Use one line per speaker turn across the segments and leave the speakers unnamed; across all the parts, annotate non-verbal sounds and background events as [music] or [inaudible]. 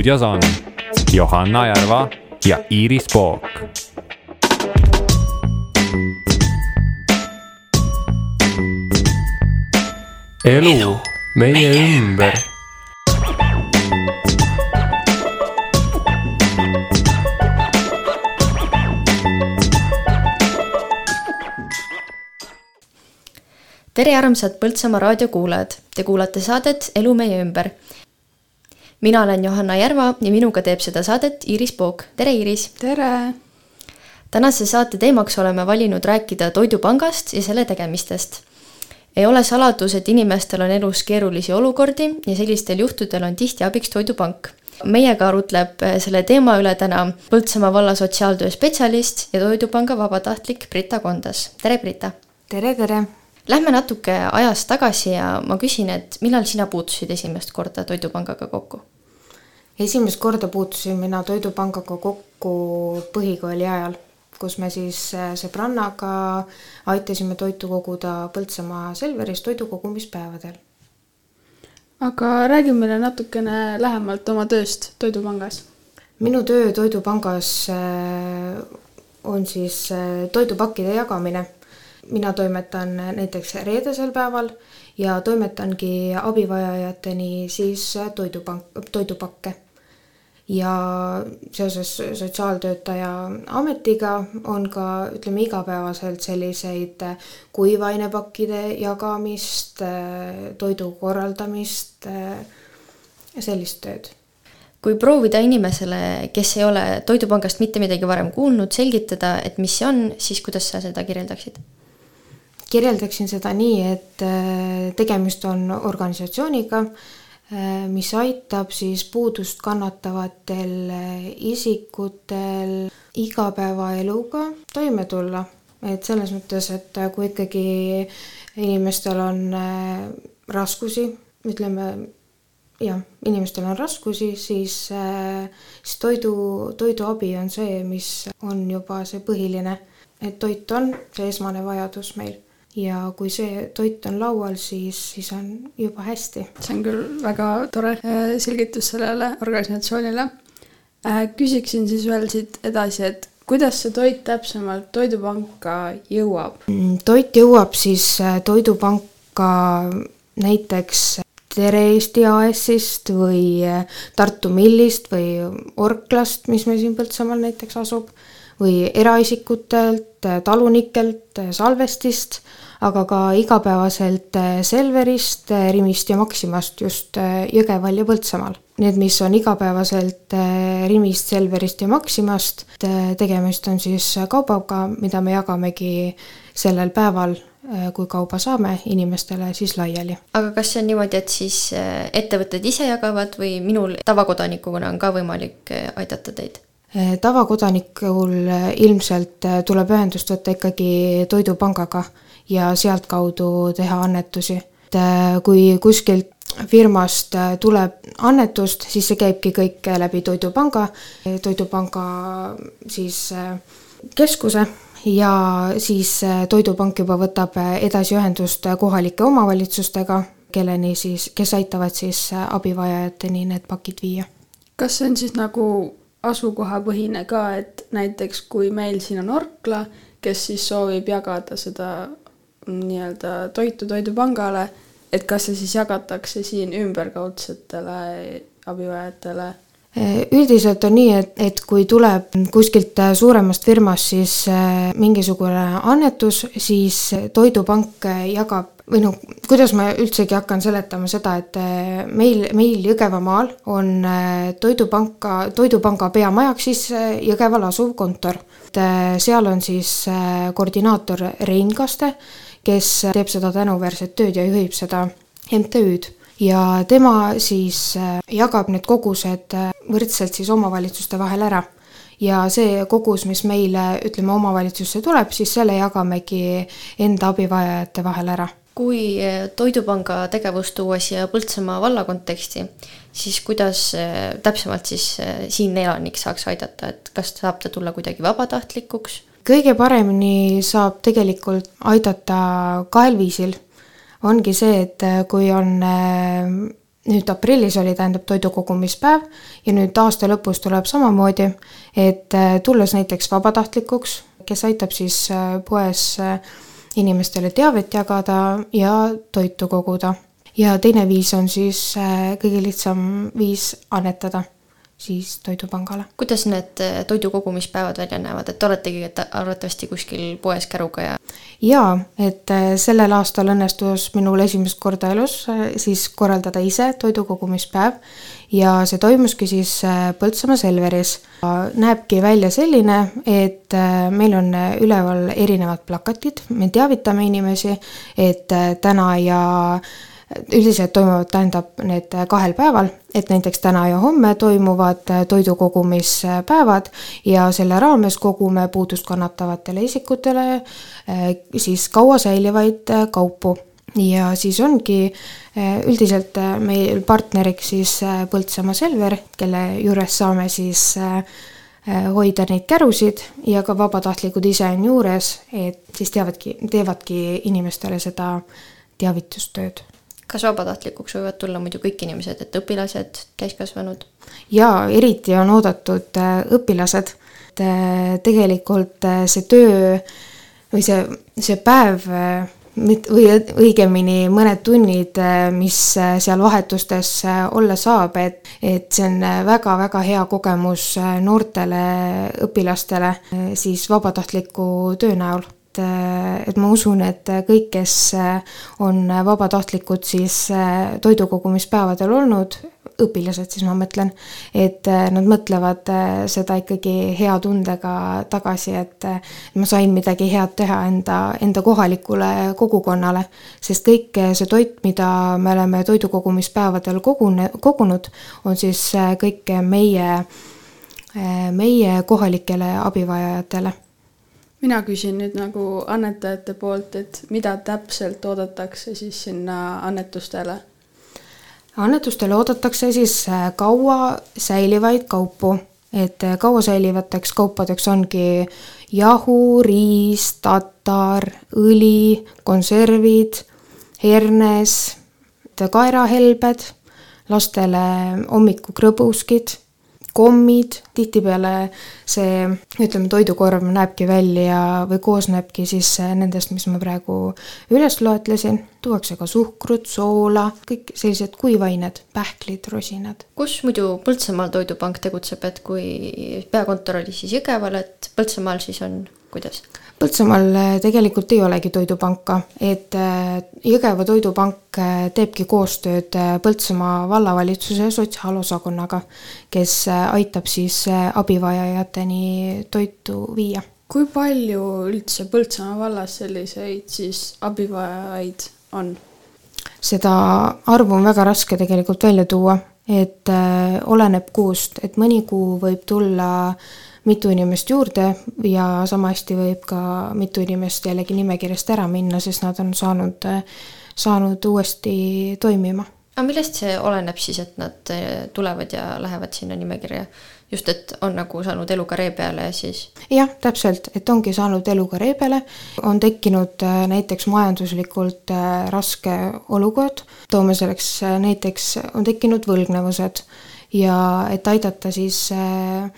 stuudios on Johanna Järva ja Iiris Pook.
elu meie ümber
tere, armsad Põltsamaa raadiokuulajad, te kuulate saadet Elu meie ümber. Mina olen Johanna Järva ja minuga teeb seda saadet Iiris Pook, tere Iiris!
tere!
tänase saate teemaks oleme valinud rääkida Toidupangast ja selle tegemistest. ei ole saladus, et inimestel on elus keerulisi olukordi ja sellistel juhtudel on tihti abiks Toidupank meiega arutleb selle teema üle täna Põltsamaa valla sotsiaaltöö spetsialist ja Toidupanga vabatahtlik Brita Kondas. tere, Brita!
tere, tere!
Lähme natuke ajas tagasi ja ma küsin, et millal sina puutusid esimest korda Toidupangaga kokku?
esimest korda puutusin mina Toidupangaga kokku põhikooli ajal, kus me siis äh, sõbrannaga aitasime toitu koguda Põltsamaa Selveris toidukogumispäevadel.
aga räägi meile natukene lähemalt oma tööst Toidupangas.
minu töö Toidupangas äh, on siis äh, toidupakkide jagamine mina toimetan näiteks reedesel päeval ja toimetangi abivajajateni siis toidupank, toidupakke. ja seoses sotsiaaltöötaja ametiga on ka ütleme igapäevaselt selliseid kuivainepakkide jagamist, toidu korraldamist, sellist tööd
kui proovida inimesele, kes ei ole Toidupangast mitte midagi varem kuulnud, selgitada, et mis see on, siis kuidas sa seda kirjeldaksid?
Kirjeldaksin seda nii, et äh, tegemist on organisatsiooniga, äh, mis aitab siis puudust kannatavatel äh, isikutel igapäevaeluga toime tulla. et selles mõttes, et kui ikkagi inimestel on raskusi, ütleme jah, inimestel on raskusi, siis, siis toidu, toiduabi on see, mis on juba see põhiline, et toit on see esmane vajadus meil ja kui see toit on laual, siis, siis on juba hästi.
see on küll väga tore äh, selgitus sellele organisatsioonile. Äh, küsiksin siis veel siit edasi, et kuidas see toit täpsemalt Toidupanka jõuab?
Mm, toit jõuab siis äh, Toidupanka näiteks Tere Eesti AS-ist või Tartu Millist või Orklast, mis meil siin Põltsamaal näiteks asub, või eraisikutelt, talunikelt, salvestist aga ka igapäevaselt äh, Selverist, äh, Rimist ja Maximast just äh, Jõgeval ja Põltsamaal. Need, mis on igapäevaselt Rimist, Selverist ja Maximast, tegemist on siis kaubaga, mida me jagamegi sellel päeval kui kauba saame inimestele siis laiali.
aga kas see on niimoodi, et siis ettevõtted ise jagavad või minul tavakodanikuna on ka võimalik aidata teid?
tavakodanikul ilmselt tuleb ühendust võtta ikkagi Toidupangaga ja sealtkaudu teha annetusi. et äh, kui kuskilt firmast äh, tuleb annetust, siis see käibki kõik läbi Toidupanga, Toidupanga siis äh, keskuse ja siis Toidupank juba võtab edasi ühendust kohalike omavalitsustega, kelleni siis, kes aitavad siis abivajajateni need pakid viia.
kas see on siis nagu asukohapõhine ka, et näiteks kui meil siin on Orkla, kes siis soovib jagada seda nii-öelda toitu Toidupangale, et kas see siis jagatakse siin ümberkaudsetele abivajajatele?
üldiselt on nii, et, et kui tuleb kuskilt suuremast firmast siis äh, mingisugune annetus, siis Toidupank jagab või noh, kuidas ma üldsegi hakkan seletama seda, et äh, meil, meil Jõgevamaal on äh, Toidupanka, Toidupanga peamajaks siis Jõgeval asuv kontor. et seal on siis koordinaator Rein Kaste kes teeb seda tänuväärset tööd ja juhib seda MTÜ-d ja tema siis äh, jagab need kogused äh, võrdselt siis omavalitsuste vahel ära. ja see kogus, mis meile, ütleme, omavalitsusse tuleb, siis selle jagamegi enda abivajajate vahel ära.
kui äh, Toidupanga tegevust tuua siia Põltsamaa valla konteksti, siis kuidas täpsemalt siis siinne elanik saaks aidata, et kas saab ta tulla kuidagi vabatahtlikuks
kõige paremini saab tegelikult aidata kahel viisil. ongi see, et äh, kui on äh, nüüd aprillis oli, tähendab, toidukogumispäev ja nüüd aasta lõpus tuleb samamoodi, et äh, tulles näiteks vabatahtlikuks, kes aitab siis poes inimestele teavet jagada ja toitu koguda. ja teine viis on siis kõige lihtsam viis annetada siis Toidupangale.
kuidas need äh, toidukogumispäevad välja näevad, et oletegi et arvatavasti kuskil poes käruga ja?
jaa, et äh, sellel aastal õnnestus minul esimest korda elus äh, siis korraldada ise toidukogumispäev ja see toimuski siis Põltsamaa Selveris. näebki välja selline, et meil on üleval erinevad plakatid, me teavitame inimesi, et täna ja üldiselt toimuvad, tähendab need kahel päeval, et näiteks täna ja homme toimuvad toidukogumispäevad ja selle raames kogume puudust kannatavatele isikutele eh, siis kaua säilivaid kaupu. Ja siis ongi eh, üldiselt meil partneriks siis eh, Põltsamaa Selver, kelle juures saame siis hoida neid kärusid ja ka vabatahtlikud ise on juures, et siis teavadki, teevadki inimestele seda teavitustööd
kas vabatahtlikuks võivad tulla muidu kõik inimesed, et õpilased, täiskasvanud?
jaa, eriti on oodatud äh, õpilased. Äh, tegelikult äh, see töö või see, see päev või õigemini mõned tunnid, mis seal vahetustes olla saab, et, et see on väga-väga hea kogemus noortele õpilastele siis vabatahtliku töö näol et, et ma usun, et kõik, kes on vabatahtlikud siis toidukogumispäevadel olnud, õpilased siis ma mõtlen, et nad mõtlevad seda ikkagi hea tundega tagasi, et ma sain midagi head teha enda, enda kohalikule kogukonnale. sest kõik see toit, mida me oleme toidukogumispäevadel kogune, kogunud, on siis kõik meie, meie kohalikele abivajajatele
mina küsin nüüd nagu annetajate poolt, et mida täpselt oodatakse siis sinna annetustele?
annetustele oodatakse siis äh, kaua säilivaid kaupu, et äh, kaua säilivateks kaupadeks ongi jahu, riis, tatar, õli, konservid, hernes, kaerahelbed, lastele hommikukrõbuskid kommid, tihtipeale see, ütleme, toidukorv näebki välja või koosnebki siis nendest, mis ma praegu üles loetlesin, tuuakse ka suhkrut, soola, kõik sellised kuivained, pähklid, rosinad.
kus muidu Põltsamaal Toidupank tegutseb, et kui peakontor oli siis Jõgeval, et Põltsamaal siis on kuidas?
Põltsamaal äh, tegelikult ei olegi toidupanka, et äh, Jõgeva toidupank äh, teebki koostööd Põltsamaa vallavalitsuse sotsiaalosakonnaga, kes aitab siis abivajajateni toitu viia.
kui palju üldse Põltsamaa vallas selliseid siis abivajajaid on?
seda arvu on väga raske tegelikult välja tuua, et oleneb kuust, et mõni kuu võib tulla äh, mitu inimest juurde ja sama hästi võib ka mitu inimest jällegi nimekirjast ära minna, sest nad on saanud, saanud uuesti toimima.
aga millest see oleneb siis, et nad eh, tulevad ja lähevad sinna nimekirja? just, et on nagu saanud eluga ree peale ja siis?
jah, täpselt, et ongi saanud eluga ree peale, on tekkinud eh, näiteks majanduslikult eh, raske olukord, toome selleks näiteks, on tekkinud võlgnevused ja et aidata siis äh,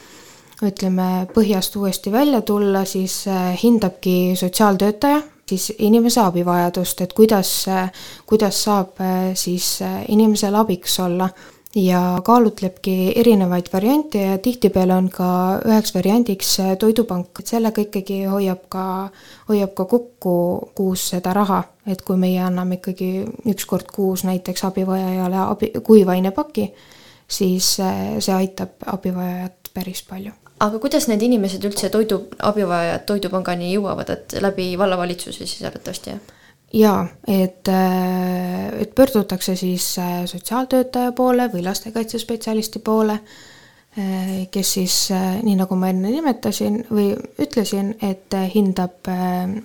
ütleme, põhjast uuesti välja tulla, siis äh, hindabki sotsiaaltöötaja siis inimese abivajadust, et kuidas, äh, kuidas saab äh, siis inimesele abiks olla. Ja kaalutlebki erinevaid variante ja tihtipeale on ka üheks variandiks toidupank, et sellega ikkagi hoiab ka, hoiab ka kokku kuus seda raha, et kui meie anname ikkagi üks kord kuus näiteks abivajajale abi, kuivainepaki, siis see aitab abivajajat päris palju
aga kuidas need inimesed üldse toidu, abivajajad Toidupangani jõuavad, et läbi vallavalitsuse siis arvatavasti, jah?
jaa, et, äh, et pöördutakse siis äh, sotsiaaltöötaja poole või lastekaitsespetsialisti poole, äh, kes siis, nii nagu ma enne nimetasin või ütlesin, et hindab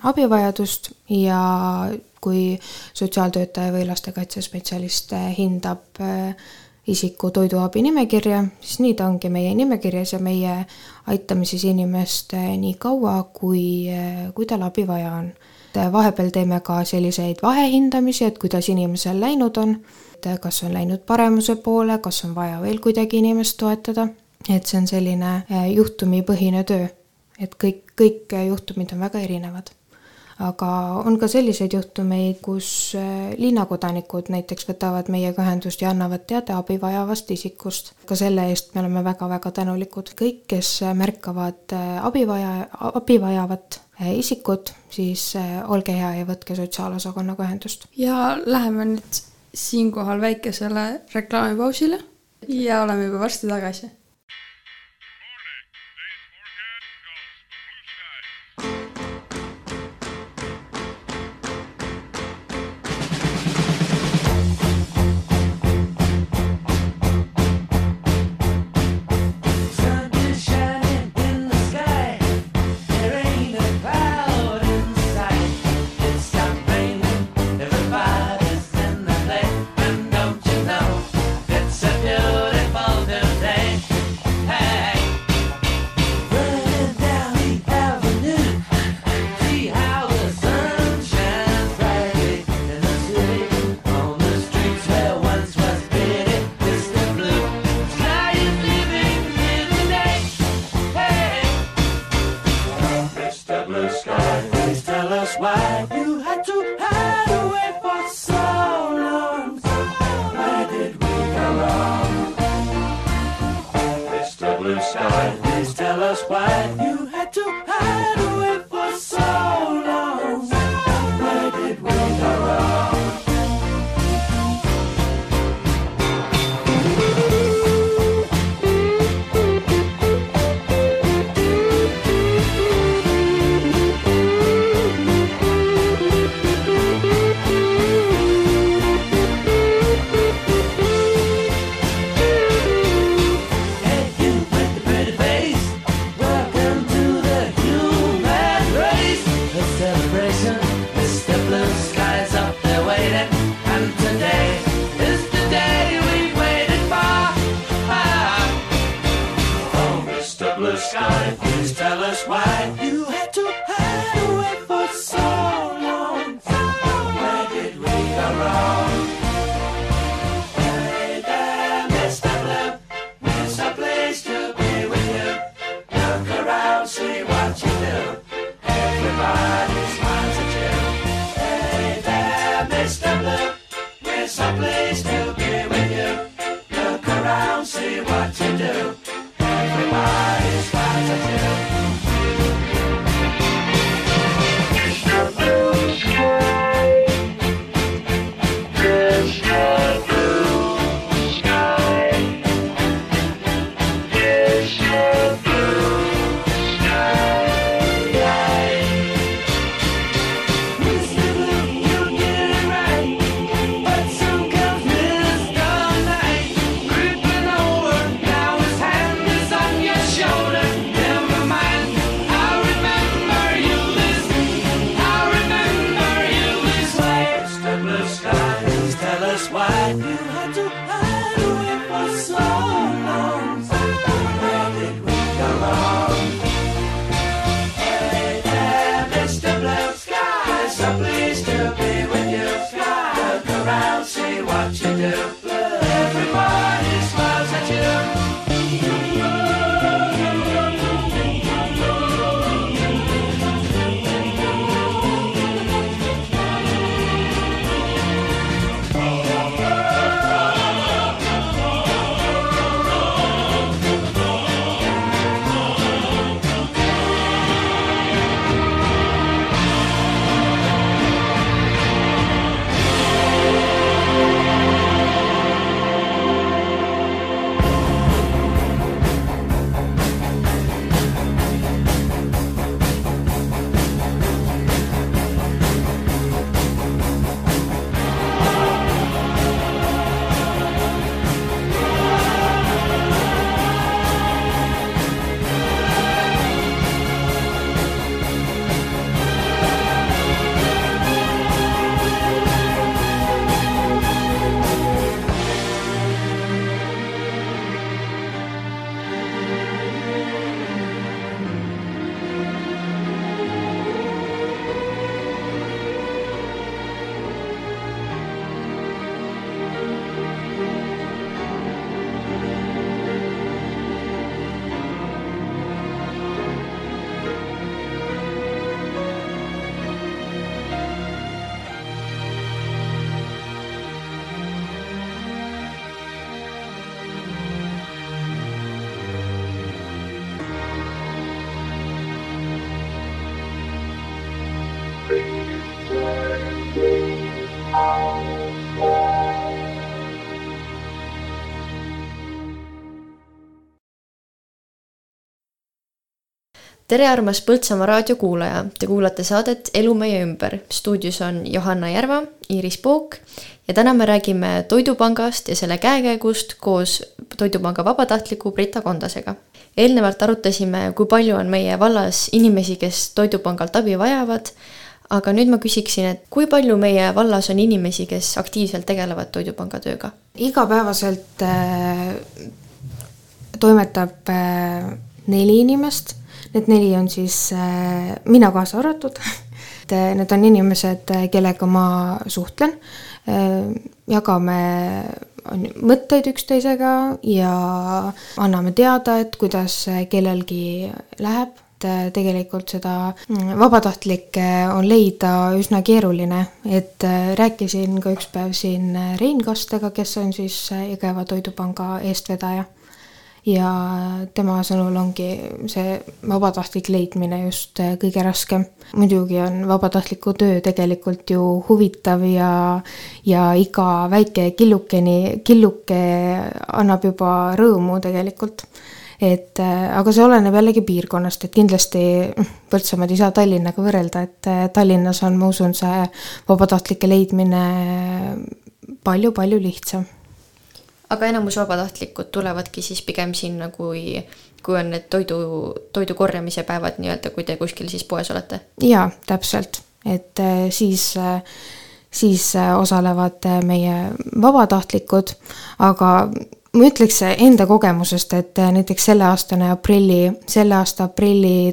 abivajadust ja kui sotsiaaltöötaja või lastekaitsespetsialist hindab äh, isiku toiduabi nimekirja, siis nii ta ongi meie nimekirjas ja meie aitame siis inimest nii kaua, kui, kui tal abi vaja on. et vahepeal teeme ka selliseid vahehindamisi, et kuidas inimesel läinud on, et kas on läinud paremuse poole, kas on vaja veel kuidagi inimest toetada, et see on selline eh, juhtumipõhine töö, et kõik, kõik juhtumid on väga erinevad aga on ka selliseid juhtumeid, kus äh, linnakodanikud näiteks võtavad meiega ühendust ja annavad teada abi vajavast isikust. ka selle eest me oleme väga-väga tänulikud. kõik, kes märkavad äh, abi vaja, abi vajavat äh, isikut, siis olge hea ja võtke sotsiaalosakonnaga ühendust.
ja läheme nüüd siinkohal väikesele reklaamipausile ja oleme juba varsti tagasi
the sky. Please tell us why you had to hide away for so long. Why did we come wrong? Mr. Blue Sky, please tell us why you
tere, armas Põltsamaa raadiokuulaja, te kuulate saadet Elu meie ümber. stuudios on Johanna Järva, Iiris Pook ja täna me räägime Toidupangast ja selle käekäigust koos Toidupanga vabatahtliku Brita Kondasega. eelnevalt arutasime, kui palju on meie vallas inimesi, kes Toidupangalt abi vajavad, aga nüüd ma küsiksin, et kui palju meie vallas on inimesi, kes aktiivselt tegelevad Toidupanga tööga?
igapäevaselt äh, toimetab äh, neli inimest, need neli on siis äh, mina kaasa arvatud. [laughs] Et äh, need on inimesed, äh, kellega ma suhtlen. Jagame mõtteid üksteisega ja anname teada, et kuidas kellelgi läheb. Et tegelikult seda mm, vabatahtlikke on leida üsna keeruline, et rääkisin ka üks päev siin Rein Kastega, kes on siis Jõgeva Toidupanga eestvedaja ja tema sõnul ongi see vabatahtlik leidmine just äh, kõige raskem. muidugi on vabatahtliku töö tegelikult ju huvitav ja, ja iga väike killukeni, killuke annab juba rõõmu tegelikult et äh, aga see oleneb jällegi piirkonnast, et kindlasti Põltsamaad ei saa Tallinnaga võrrelda, et äh, Tallinnas on, ma usun, see vabatahtlike leidmine palju-palju lihtsam.
Aga enamus vabatahtlikud tulevadki siis pigem sinna, kui, kui on need toidu, toidu korjamise päevad nii-öelda, kui te kuskil siis poes olete?
jaa, täpselt, et äh, siis siis osalevad meie vabatahtlikud, aga ma ütleks enda kogemusest, et näiteks selleaastane aprilli, selle aasta aprilli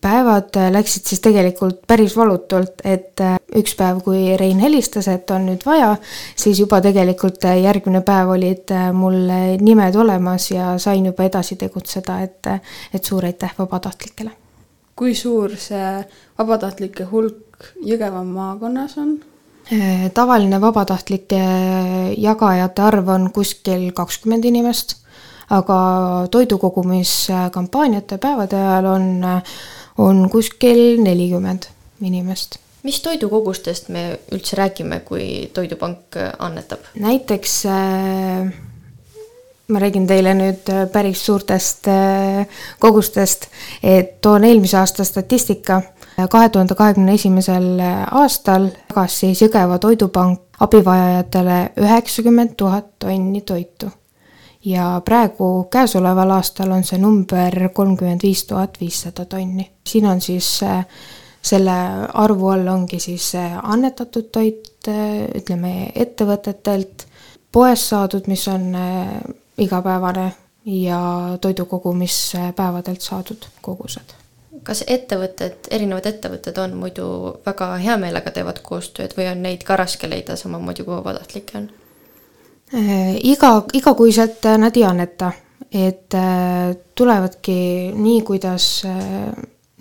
toidukogumispäevad läksid siis tegelikult päris valutult, et üks päev, kui Rein helistas, et on nüüd vaja, siis juba tegelikult järgmine päev olid mul nimed olemas ja sain juba edasi tegutseda, et, et suur aitäh vabatahtlikele.
kui suur see vabatahtlike hulk Jõgeva maakonnas on?
Äh, tavaline vabatahtlike jagajate arv on kuskil kakskümmend inimest, aga toidukogumiskampaaniate päevade ajal on, on kuskil nelikümmend inimest.
mis toidukogustest me üldse räägime, kui Toidupank annetab?
näiteks äh, ma räägin teile nüüd päris suurtest äh, kogustest, et toon eelmise aasta statistika kahe tuhande kahekümne esimesel aastal jagas siis Jõgeva Toidupank abivajajatele üheksakümmend tuhat tonni toitu. Ja praegu käesoleval aastal on see number kolmkümmend viis tuhat viissada tonni. siin on siis selle arvu all ongi siis annetatud toit, ütleme ettevõtetelt, poest saadud, mis on igapäevane ja toidukogumispäevadelt saadud kogused
kas ettevõtted, erinevad ettevõtted on muidu väga hea meelega teevad koostööd või on neid ka raske leida samamoodi kui vabatahtlikke on?
Äh, iga, igakuiselt nad ei anneta, et äh, tulevadki nii, kuidas äh,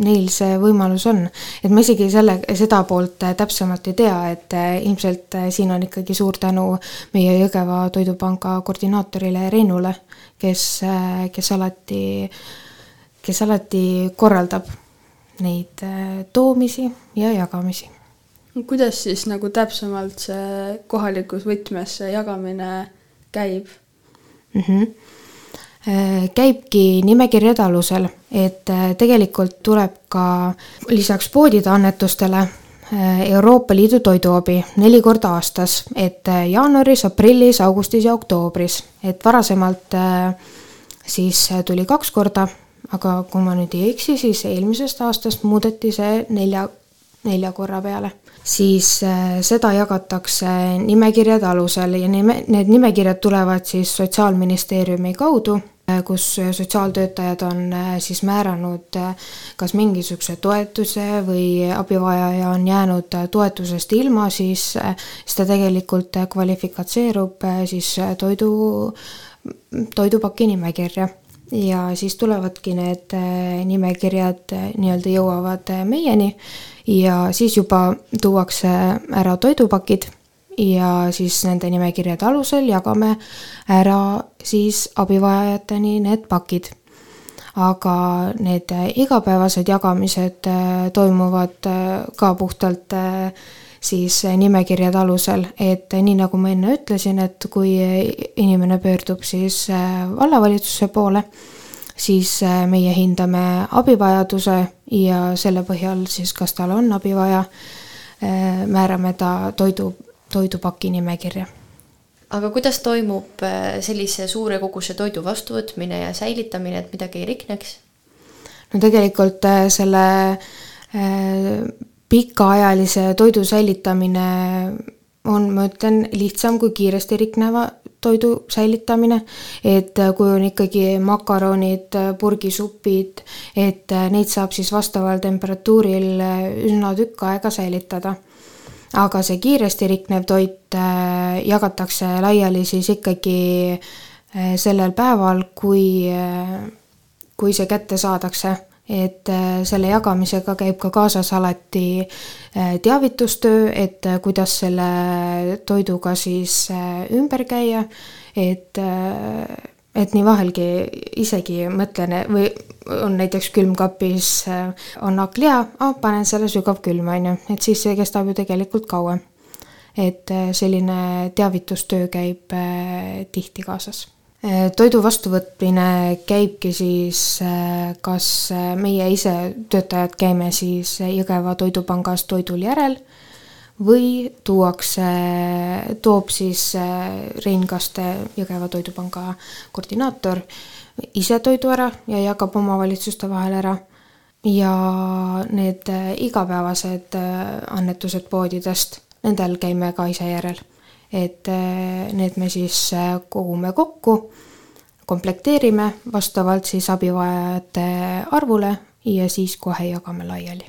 neil see võimalus on. et ma isegi selle, seda poolt täpsemalt ei tea, et ilmselt siin on ikkagi suur tänu meie Jõgeva Toidupanga koordinaatorile Reinule, kes, kes alati äh, kes alati korraldab neid äh, toomisi ja jagamisi.
Kuidas siis nagu täpsemalt see kohalikus võtmes see jagamine käib
mm? -hmm käibki nimekirjade alusel, et äh, tegelikult tuleb ka lisaks poodide annetustele Euroopa Liidu toiduabi neli korda aastas, et jaanuaris, aprillis, augustis ja oktoobris, et varasemalt siis tuli kaks korda aga kui ma nüüd ei eksi, siis eelmisest aastast muudeti see nelja, nelja korra peale. Siis äh, seda jagatakse nimekirjade alusel ja nime, need nimekirjad tulevad siis Sotsiaalministeeriumi kaudu, äh, kus sotsiaaltöötajad on äh, siis määranud kas mingisuguse toetuse või abivajaja on jäänud toetusest ilma, siis, siis ta tegelikult kvalifikatseerub siis toidu, toidupaki nimekirja ja siis tulevadki need äh, nimekirjad äh, nii-öelda jõuavad äh, meieni ja siis juba tuuakse ära toidupakid ja siis nende nimekirjade alusel jagame ära siis abivajajateni need pakid. aga need igapäevased jagamised toimuvad ka puhtalt siis nimekirjade alusel, et nii nagu ma enne ütlesin, et kui inimene pöördub siis vallavalitsuse poole, siis meie hindame abivajaduse ja selle põhjal siis, kas tal on abi vaja, määrame ta toidu, toidupaki nimekirja.
aga kuidas toimub sellise suure koguse toidu vastuvõtmine ja säilitamine, et midagi ei rikneks?
no tegelikult selle pikaajalise toidu säilitamine on, ma ütlen, lihtsam kui kiiresti rikneva toidu säilitamine, et kui on ikkagi makaronid, purgisupid, et neid saab siis vastaval temperatuuril üsna tükk aega säilitada. aga see kiiresti riknev toit äh, jagatakse laiali siis ikkagi äh, sellel päeval, kui, äh, kui see kätte saadakse et äh, selle jagamisega käib ka kaasas alati äh, teavitustöö, et äh, kuidas selle toiduga siis ümber käia, et, et nii vahelgi isegi mõtlen või on näiteks külmkapis on hakkliha oh,, panen selle sügavkülma, on ju, et siis see kestab ju tegelikult kauem. et selline teavitustöö käib tihti kaasas toidu vastuvõtmine käibki siis, äh, kas äh, meie ise, töötajad, käime siis Jõgeva toidupangas toidul järel või tuuakse, toob siis Rein Kaste, Jõgeva toidupanga koordinaator, ise toidu ära ja jagab omavalitsuste vahel ära. ja need igapäevased annetused poodidest, nendel käime ka ise järel et äh, need me siis äh, kogume kokku, komplekteerime vastavalt siis abivajajate arvule ja siis kohe jagame laiali.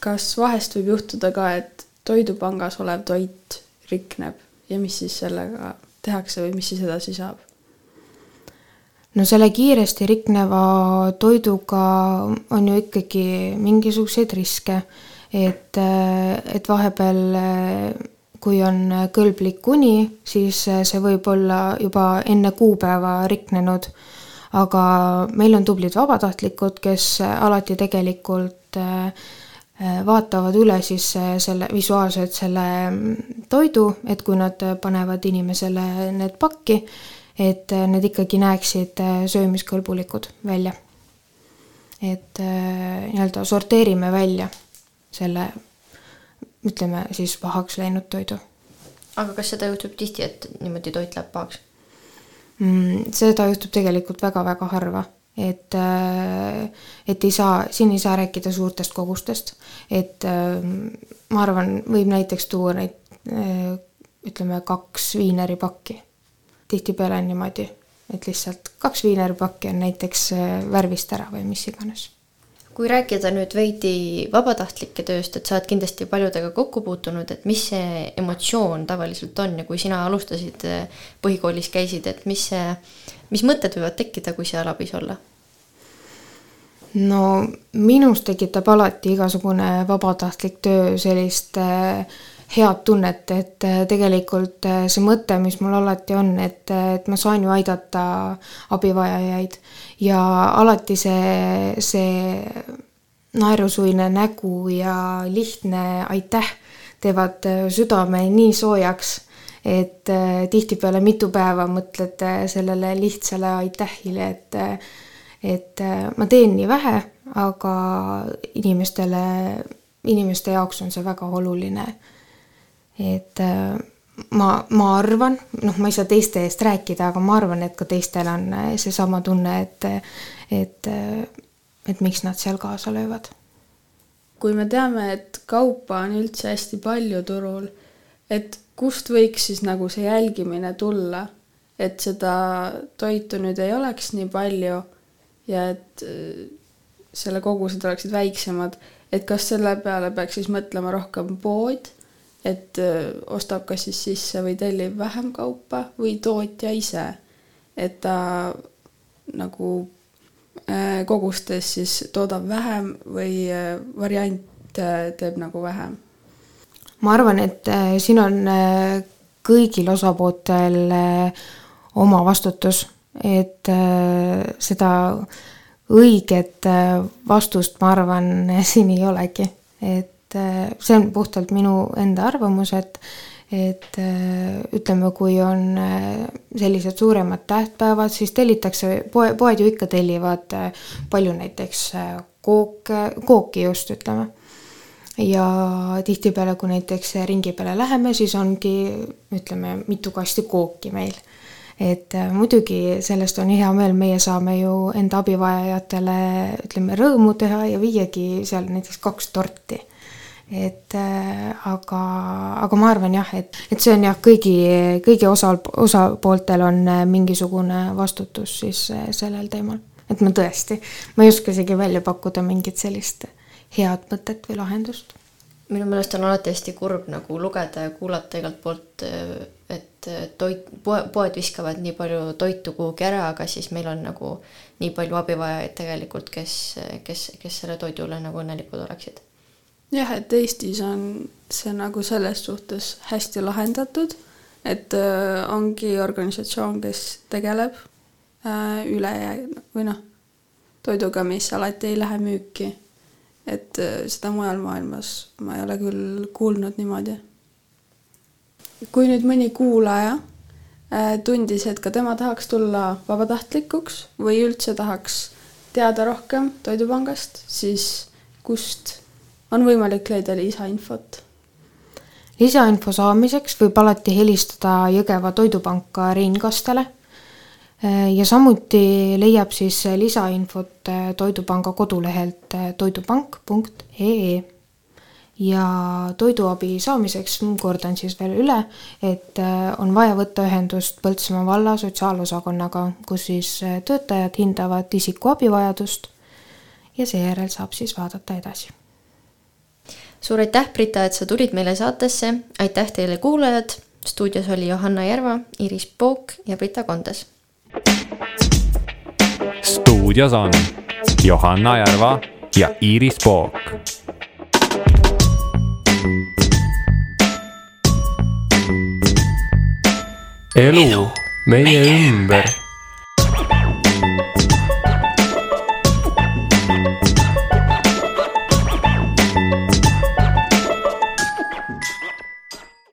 kas vahest võib juhtuda ka, et toidupangas olev toit rikneb ja mis siis sellega tehakse või mis siis edasi saab?
no selle kiiresti rikneva toiduga on ju ikkagi mingisuguseid riske, et, et vahepeal kui on kõlblik uni, siis see võib olla juba enne kuupäeva riknenud. aga meil on tublid vabatahtlikud, kes alati tegelikult äh, vaatavad üle siis selle visuaalselt selle mm, toidu, et kui nad panevad inimesele need pakki, et need ikkagi näeksid äh, söömiskõlbulikud välja. et äh, nii-öelda sorteerime välja selle ütleme siis pahaks läinud toidu.
aga kas seda juhtub tihti, et niimoodi toit läheb pahaks
mm,? seda juhtub tegelikult väga-väga harva, et, äh, et ei saa, siin ei saa rääkida suurtest kogustest, et äh, ma arvan, võib näiteks tuua neid äh, ütleme, kaks viineripakki. tihtipeale on niimoodi, et lihtsalt kaks viineripakki on näiteks värvist ära või mis iganes
kui rääkida nüüd veidi vabatahtlike tööst, et sa oled kindlasti paljudega kokku puutunud, et mis see emotsioon tavaliselt on ja kui sina alustasid, eh, põhikoolis käisid, et mis see, mis mõtted võivad tekkida, kui seal abis olla?
no minus tekitab alati igasugune vabatahtlik töö sellist äh, head tunnet, et äh, tegelikult äh, see mõte, mis mul alati on, et, äh, et ma saan ju aidata abivajajaid. Ja alati see, see naerusuine nägu ja lihtne aitäh teevad südame nii soojaks, et tihtipeale mitu päeva mõtled sellele lihtsale aitähile, et et ma teen nii vähe, aga inimestele, inimeste jaoks on see väga oluline et äh, ma, ma arvan, noh, ma ei saa teiste eest rääkida, aga ma arvan, et ka teistel on äh, seesama tunne, et, et, äh, et miks nad seal kaasa löövad.
kui me teame, et kaupa on üldse hästi palju turul, et kust võiks siis nagu see jälgimine tulla, et seda toitu nüüd ei oleks nii palju ja et selle kogused oleksid väiksemad, et kas selle peale peaks siis mõtlema rohkem pood et ostab kas siis sisse või tellib vähem kaupa või tootja ise, et ta nagu kogustes siis toodab vähem või variant teeb nagu vähem?
ma arvan, et siin on kõigil osapooltel oma vastutus, et seda õiget vastust, ma arvan, [laughs] siin ei olegi, et et äh, see on puhtalt minu enda arvamus, et et äh, ütleme, kui on äh, sellised suuremad tähtpäevad, siis tellitakse, poe, poed ju ikka tellivad palju näiteks kooke, kooki just ütleme. ja tihtipeale, kui näiteks ringi peale läheme, siis ongi, ütleme, mitu kasti kooki meil et muidugi sellest on hea meel, meie saame ju enda abivajajatele ütleme rõõmu teha ja viiagi seal näiteks kaks torti et äh, aga, aga ma arvan jah, et, et see on jah, kõigi, kõigi osa, osapooltel on äh, mingisugune vastutus siis äh, sellel teemal. et ma tõesti, ma ei oska isegi välja pakkuda mingit sellist head mõtet või lahendust.
minu meelest on alati hästi kurb nagu lugeda ja kuulata igalt poolt, et toit, poe, poed viskavad nii palju toitu kuhugi ära, aga siis meil on nagu nii palju abivajajaid tegelikult, kes, kes, kes selle toidule nagu õnnelikud oleksid
jah, et Eestis on see nagu selles suhtes hästi lahendatud, et äh, ongi organisatsioon, kes tegeleb äh, ülejää- või noh, toiduga, mis alati ei lähe müüki. et äh, seda mujal maailmas ma ei ole küll kuulnud niimoodi. kui nüüd mõni kuulaja tundis, et ka tema tahaks tulla vabatahtlikuks või üldse tahaks teada rohkem Toidupangast, siis kust on võimalik leida lisainfot?
lisainfo saamiseks võib alati helistada Jõgeva toidupanka Rein Kastele ja samuti leiab siis lisainfot Toidupanga kodulehelt toidupank.ee ja toiduabi saamiseks kordan siis veel üle, et on vaja võtta ühendust Põltsamaa valla sotsiaalosakonnaga, kus siis töötajad hindavad isiku abivajadust ja seejärel saab siis vaadata edasi
suur aitäh, Brita, et sa tulid meile saatesse, aitäh teile, kuulajad. stuudios oli Johanna Järva, Iris Pook ja Brita Kondes.
stuudios on Johanna Järva ja Iris Pook.
elu meie ümber